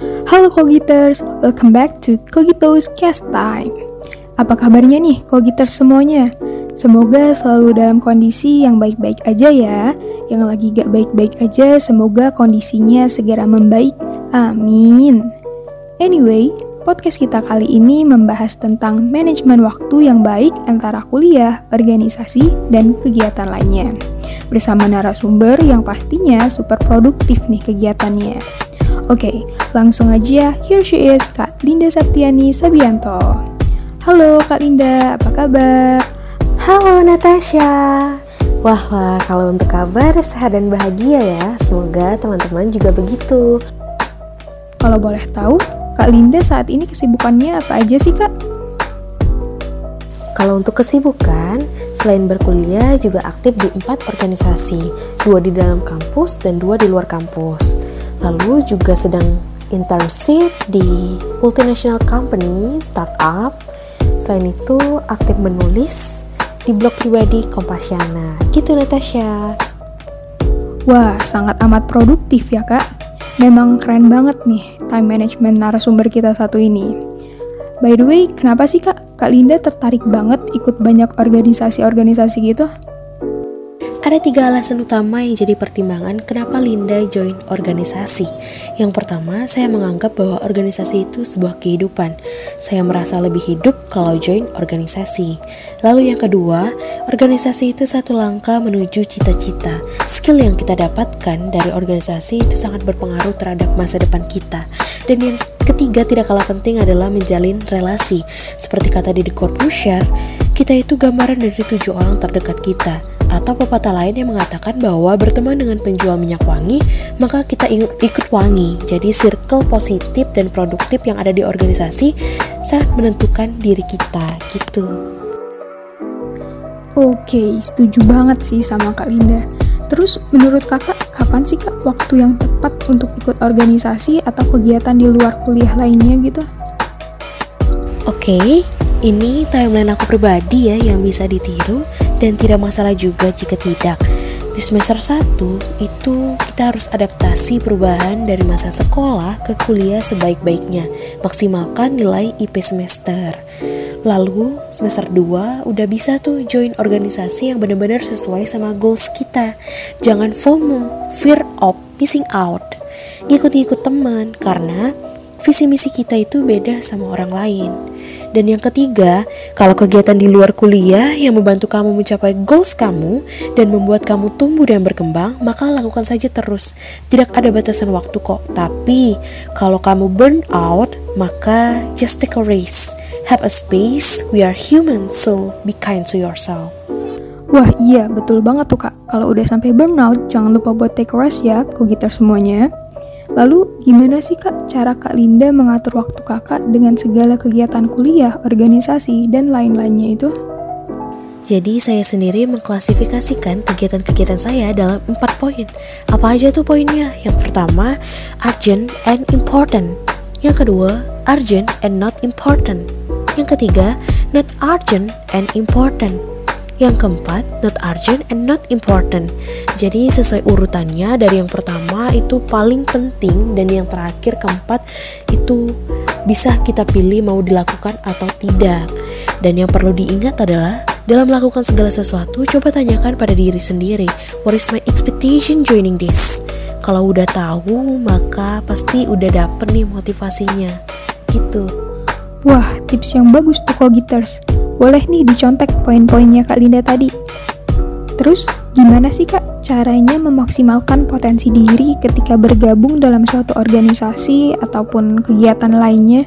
Halo Kogiters, welcome back to Kogito's Cast Time. Apa kabarnya nih Kogiters semuanya? Semoga selalu dalam kondisi yang baik-baik aja ya. Yang lagi gak baik-baik aja, semoga kondisinya segera membaik. Amin. Anyway, podcast kita kali ini membahas tentang manajemen waktu yang baik antara kuliah, organisasi, dan kegiatan lainnya. Bersama narasumber yang pastinya super produktif nih kegiatannya. Oke, langsung aja. Here she is, Kak Linda Saptiani Sabianto. Halo Kak Linda, apa kabar? Halo Natasha. Wah, wah, kalau untuk kabar sehat dan bahagia ya. Semoga teman-teman juga begitu. Kalau boleh tahu, Kak Linda saat ini kesibukannya apa aja sih, Kak? Kalau untuk kesibukan, selain berkuliah juga aktif di empat organisasi, dua di dalam kampus dan dua di luar kampus lalu juga sedang internship di multinational company, startup. Selain itu, aktif menulis di blog pribadi Kompasiana. Gitu Natasha. Wah, sangat amat produktif ya kak. Memang keren banget nih time management narasumber kita satu ini. By the way, kenapa sih kak, Kak Linda tertarik banget ikut banyak organisasi-organisasi gitu? Ada tiga alasan utama yang jadi pertimbangan kenapa Linda join organisasi. Yang pertama, saya menganggap bahwa organisasi itu sebuah kehidupan. Saya merasa lebih hidup kalau join organisasi. Lalu yang kedua, organisasi itu satu langkah menuju cita-cita. Skill yang kita dapatkan dari organisasi itu sangat berpengaruh terhadap masa depan kita. Dan yang ketiga tidak kalah penting adalah menjalin relasi. Seperti kata Didi Corbusier, kita itu gambaran dari tujuh orang terdekat kita atau pepatah lain yang mengatakan bahwa berteman dengan penjual minyak wangi, maka kita ikut wangi. Jadi circle positif dan produktif yang ada di organisasi sangat menentukan diri kita gitu. Oke, setuju banget sih sama Kak Linda. Terus menurut kakak, kapan sih kak waktu yang tepat untuk ikut organisasi atau kegiatan di luar kuliah lainnya gitu? Oke, ini timeline aku pribadi ya yang bisa ditiru dan tidak masalah juga jika tidak. Di semester 1 itu kita harus adaptasi perubahan dari masa sekolah ke kuliah sebaik-baiknya, maksimalkan nilai IP semester. Lalu semester 2 udah bisa tuh join organisasi yang benar-benar sesuai sama goals kita. Jangan FOMO, fear of missing out. Ngikut-ngikut teman karena visi misi kita itu beda sama orang lain. Dan yang ketiga, kalau kegiatan di luar kuliah yang membantu kamu mencapai goals kamu dan membuat kamu tumbuh dan berkembang, maka lakukan saja terus. Tidak ada batasan waktu kok. Tapi, kalau kamu burn out, maka just take a race. Have a space. We are human, so be kind to yourself. Wah iya, betul banget tuh kak. Kalau udah sampai burnout, jangan lupa buat take a rest ya, gitar semuanya. Lalu, gimana sih Kak cara Kak Linda mengatur waktu Kakak dengan segala kegiatan kuliah, organisasi, dan lain-lainnya itu? Jadi saya sendiri mengklasifikasikan kegiatan-kegiatan saya dalam empat poin. Apa aja tuh poinnya? Yang pertama, urgent and important. Yang kedua, urgent and not important. Yang ketiga, not urgent and important. Yang keempat, not urgent and not important. Jadi sesuai urutannya dari yang pertama itu paling penting dan yang terakhir keempat itu bisa kita pilih mau dilakukan atau tidak. Dan yang perlu diingat adalah dalam melakukan segala sesuatu, coba tanyakan pada diri sendiri, what is my expectation joining this? Kalau udah tahu, maka pasti udah dapet nih motivasinya. Gitu. Wah, tips yang bagus tuh kok Gitters. Boleh nih dicontek poin-poinnya Kak Linda tadi. Terus, gimana sih Kak caranya memaksimalkan potensi diri ketika bergabung dalam suatu organisasi ataupun kegiatan lainnya?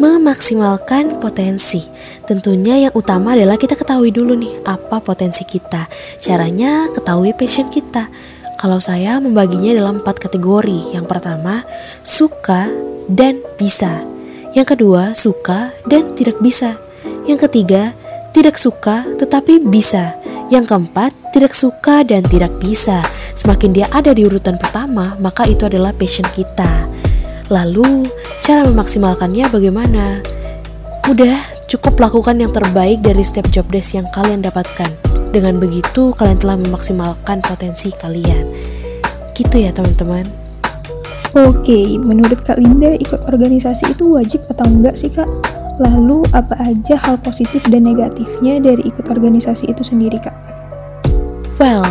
Memaksimalkan potensi. Tentunya yang utama adalah kita ketahui dulu nih apa potensi kita. Caranya ketahui passion kita. Kalau saya membaginya dalam empat kategori. Yang pertama, suka dan bisa. Yang kedua, suka dan tidak bisa. Yang ketiga, tidak suka tetapi bisa. Yang keempat, tidak suka dan tidak bisa. Semakin dia ada di urutan pertama, maka itu adalah passion kita. Lalu, cara memaksimalkannya bagaimana? Mudah, cukup lakukan yang terbaik dari setiap job desk yang kalian dapatkan. Dengan begitu, kalian telah memaksimalkan potensi kalian. Gitu ya, teman-teman. Oke, menurut Kak Linda ikut organisasi itu wajib atau enggak sih Kak? Lalu apa aja hal positif dan negatifnya dari ikut organisasi itu sendiri Kak? Well,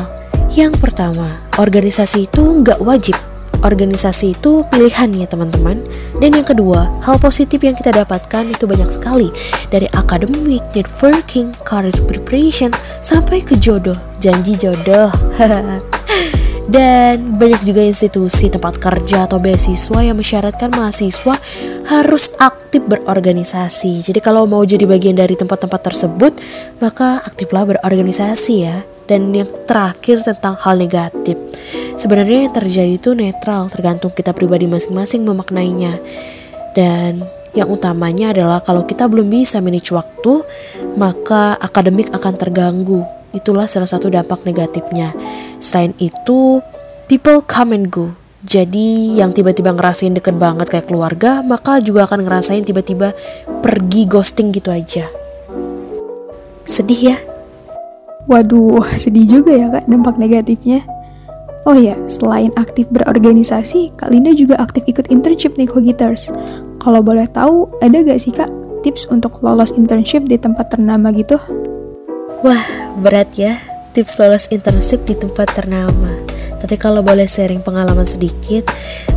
yang pertama, organisasi itu nggak wajib. Organisasi itu pilihan ya teman-teman. Dan yang kedua, hal positif yang kita dapatkan itu banyak sekali. Dari akademik, networking, career preparation, sampai ke jodoh, janji jodoh. Dan banyak juga institusi tempat kerja atau beasiswa yang mensyaratkan mahasiswa harus aktif berorganisasi. Jadi kalau mau jadi bagian dari tempat-tempat tersebut, maka aktiflah berorganisasi ya. Dan yang terakhir tentang hal negatif. Sebenarnya yang terjadi itu netral, tergantung kita pribadi masing-masing memaknainya. Dan yang utamanya adalah kalau kita belum bisa manage waktu, maka akademik akan terganggu Itulah salah satu dampak negatifnya. Selain itu, people come and go. Jadi yang tiba-tiba ngerasain deket banget kayak keluarga, maka juga akan ngerasain tiba-tiba pergi ghosting gitu aja. Sedih ya? Waduh, sedih juga ya kak dampak negatifnya. Oh ya, selain aktif berorganisasi, Kak Linda juga aktif ikut internship nih Kogiters. Kalau boleh tahu, ada gak sih kak tips untuk lolos internship di tempat ternama gitu? Wah, berat ya tips lolos internship di tempat ternama. Tapi kalau boleh sharing pengalaman sedikit,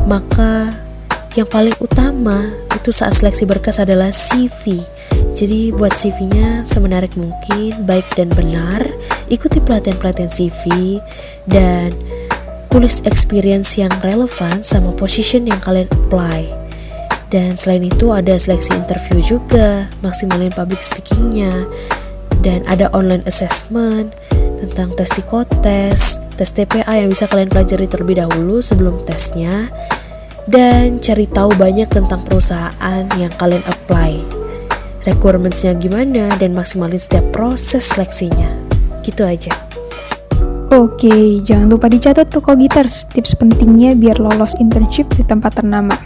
maka yang paling utama itu saat seleksi berkas adalah CV. Jadi buat CV-nya semenarik mungkin, baik dan benar. Ikuti pelatihan-pelatihan CV dan tulis experience yang relevan sama position yang kalian apply. Dan selain itu ada seleksi interview juga, maksimalin public speakingnya dan ada online assessment tentang tes psikotes, tes TPA yang bisa kalian pelajari terlebih dahulu sebelum tesnya. Dan cari tahu banyak tentang perusahaan yang kalian apply. Requirementsnya gimana dan maksimalin setiap proses seleksinya. Gitu aja. Oke, jangan lupa dicatat tuh Kogiters tips pentingnya biar lolos internship di tempat ternama.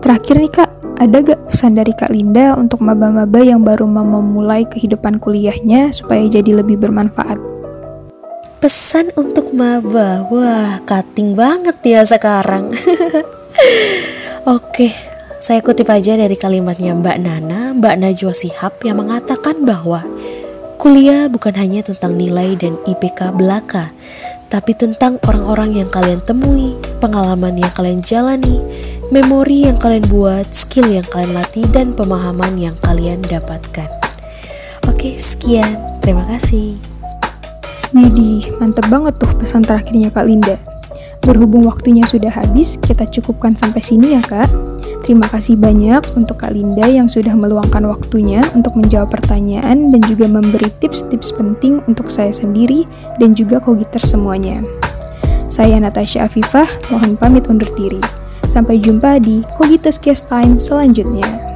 Terakhir nih kak, ada gak pesan dari Kak Linda untuk maba-maba yang baru mau memulai kehidupan kuliahnya supaya jadi lebih bermanfaat? Pesan untuk maba, wah cutting banget ya sekarang. Oke, saya kutip aja dari kalimatnya Mbak Nana, Mbak Najwa Sihab yang mengatakan bahwa kuliah bukan hanya tentang nilai dan IPK belaka, tapi tentang orang-orang yang kalian temui, pengalaman yang kalian jalani, memori yang kalian buat, skill yang kalian latih, dan pemahaman yang kalian dapatkan. Oke, sekian. Terima kasih. Widih, mantep banget tuh pesan terakhirnya Kak Linda. Berhubung waktunya sudah habis, kita cukupkan sampai sini ya Kak. Terima kasih banyak untuk Kak Linda yang sudah meluangkan waktunya untuk menjawab pertanyaan dan juga memberi tips-tips penting untuk saya sendiri dan juga kogiter semuanya. Saya Natasha Afifah, mohon pamit undur diri. Sampai jumpa di Cogitus Cast Time selanjutnya.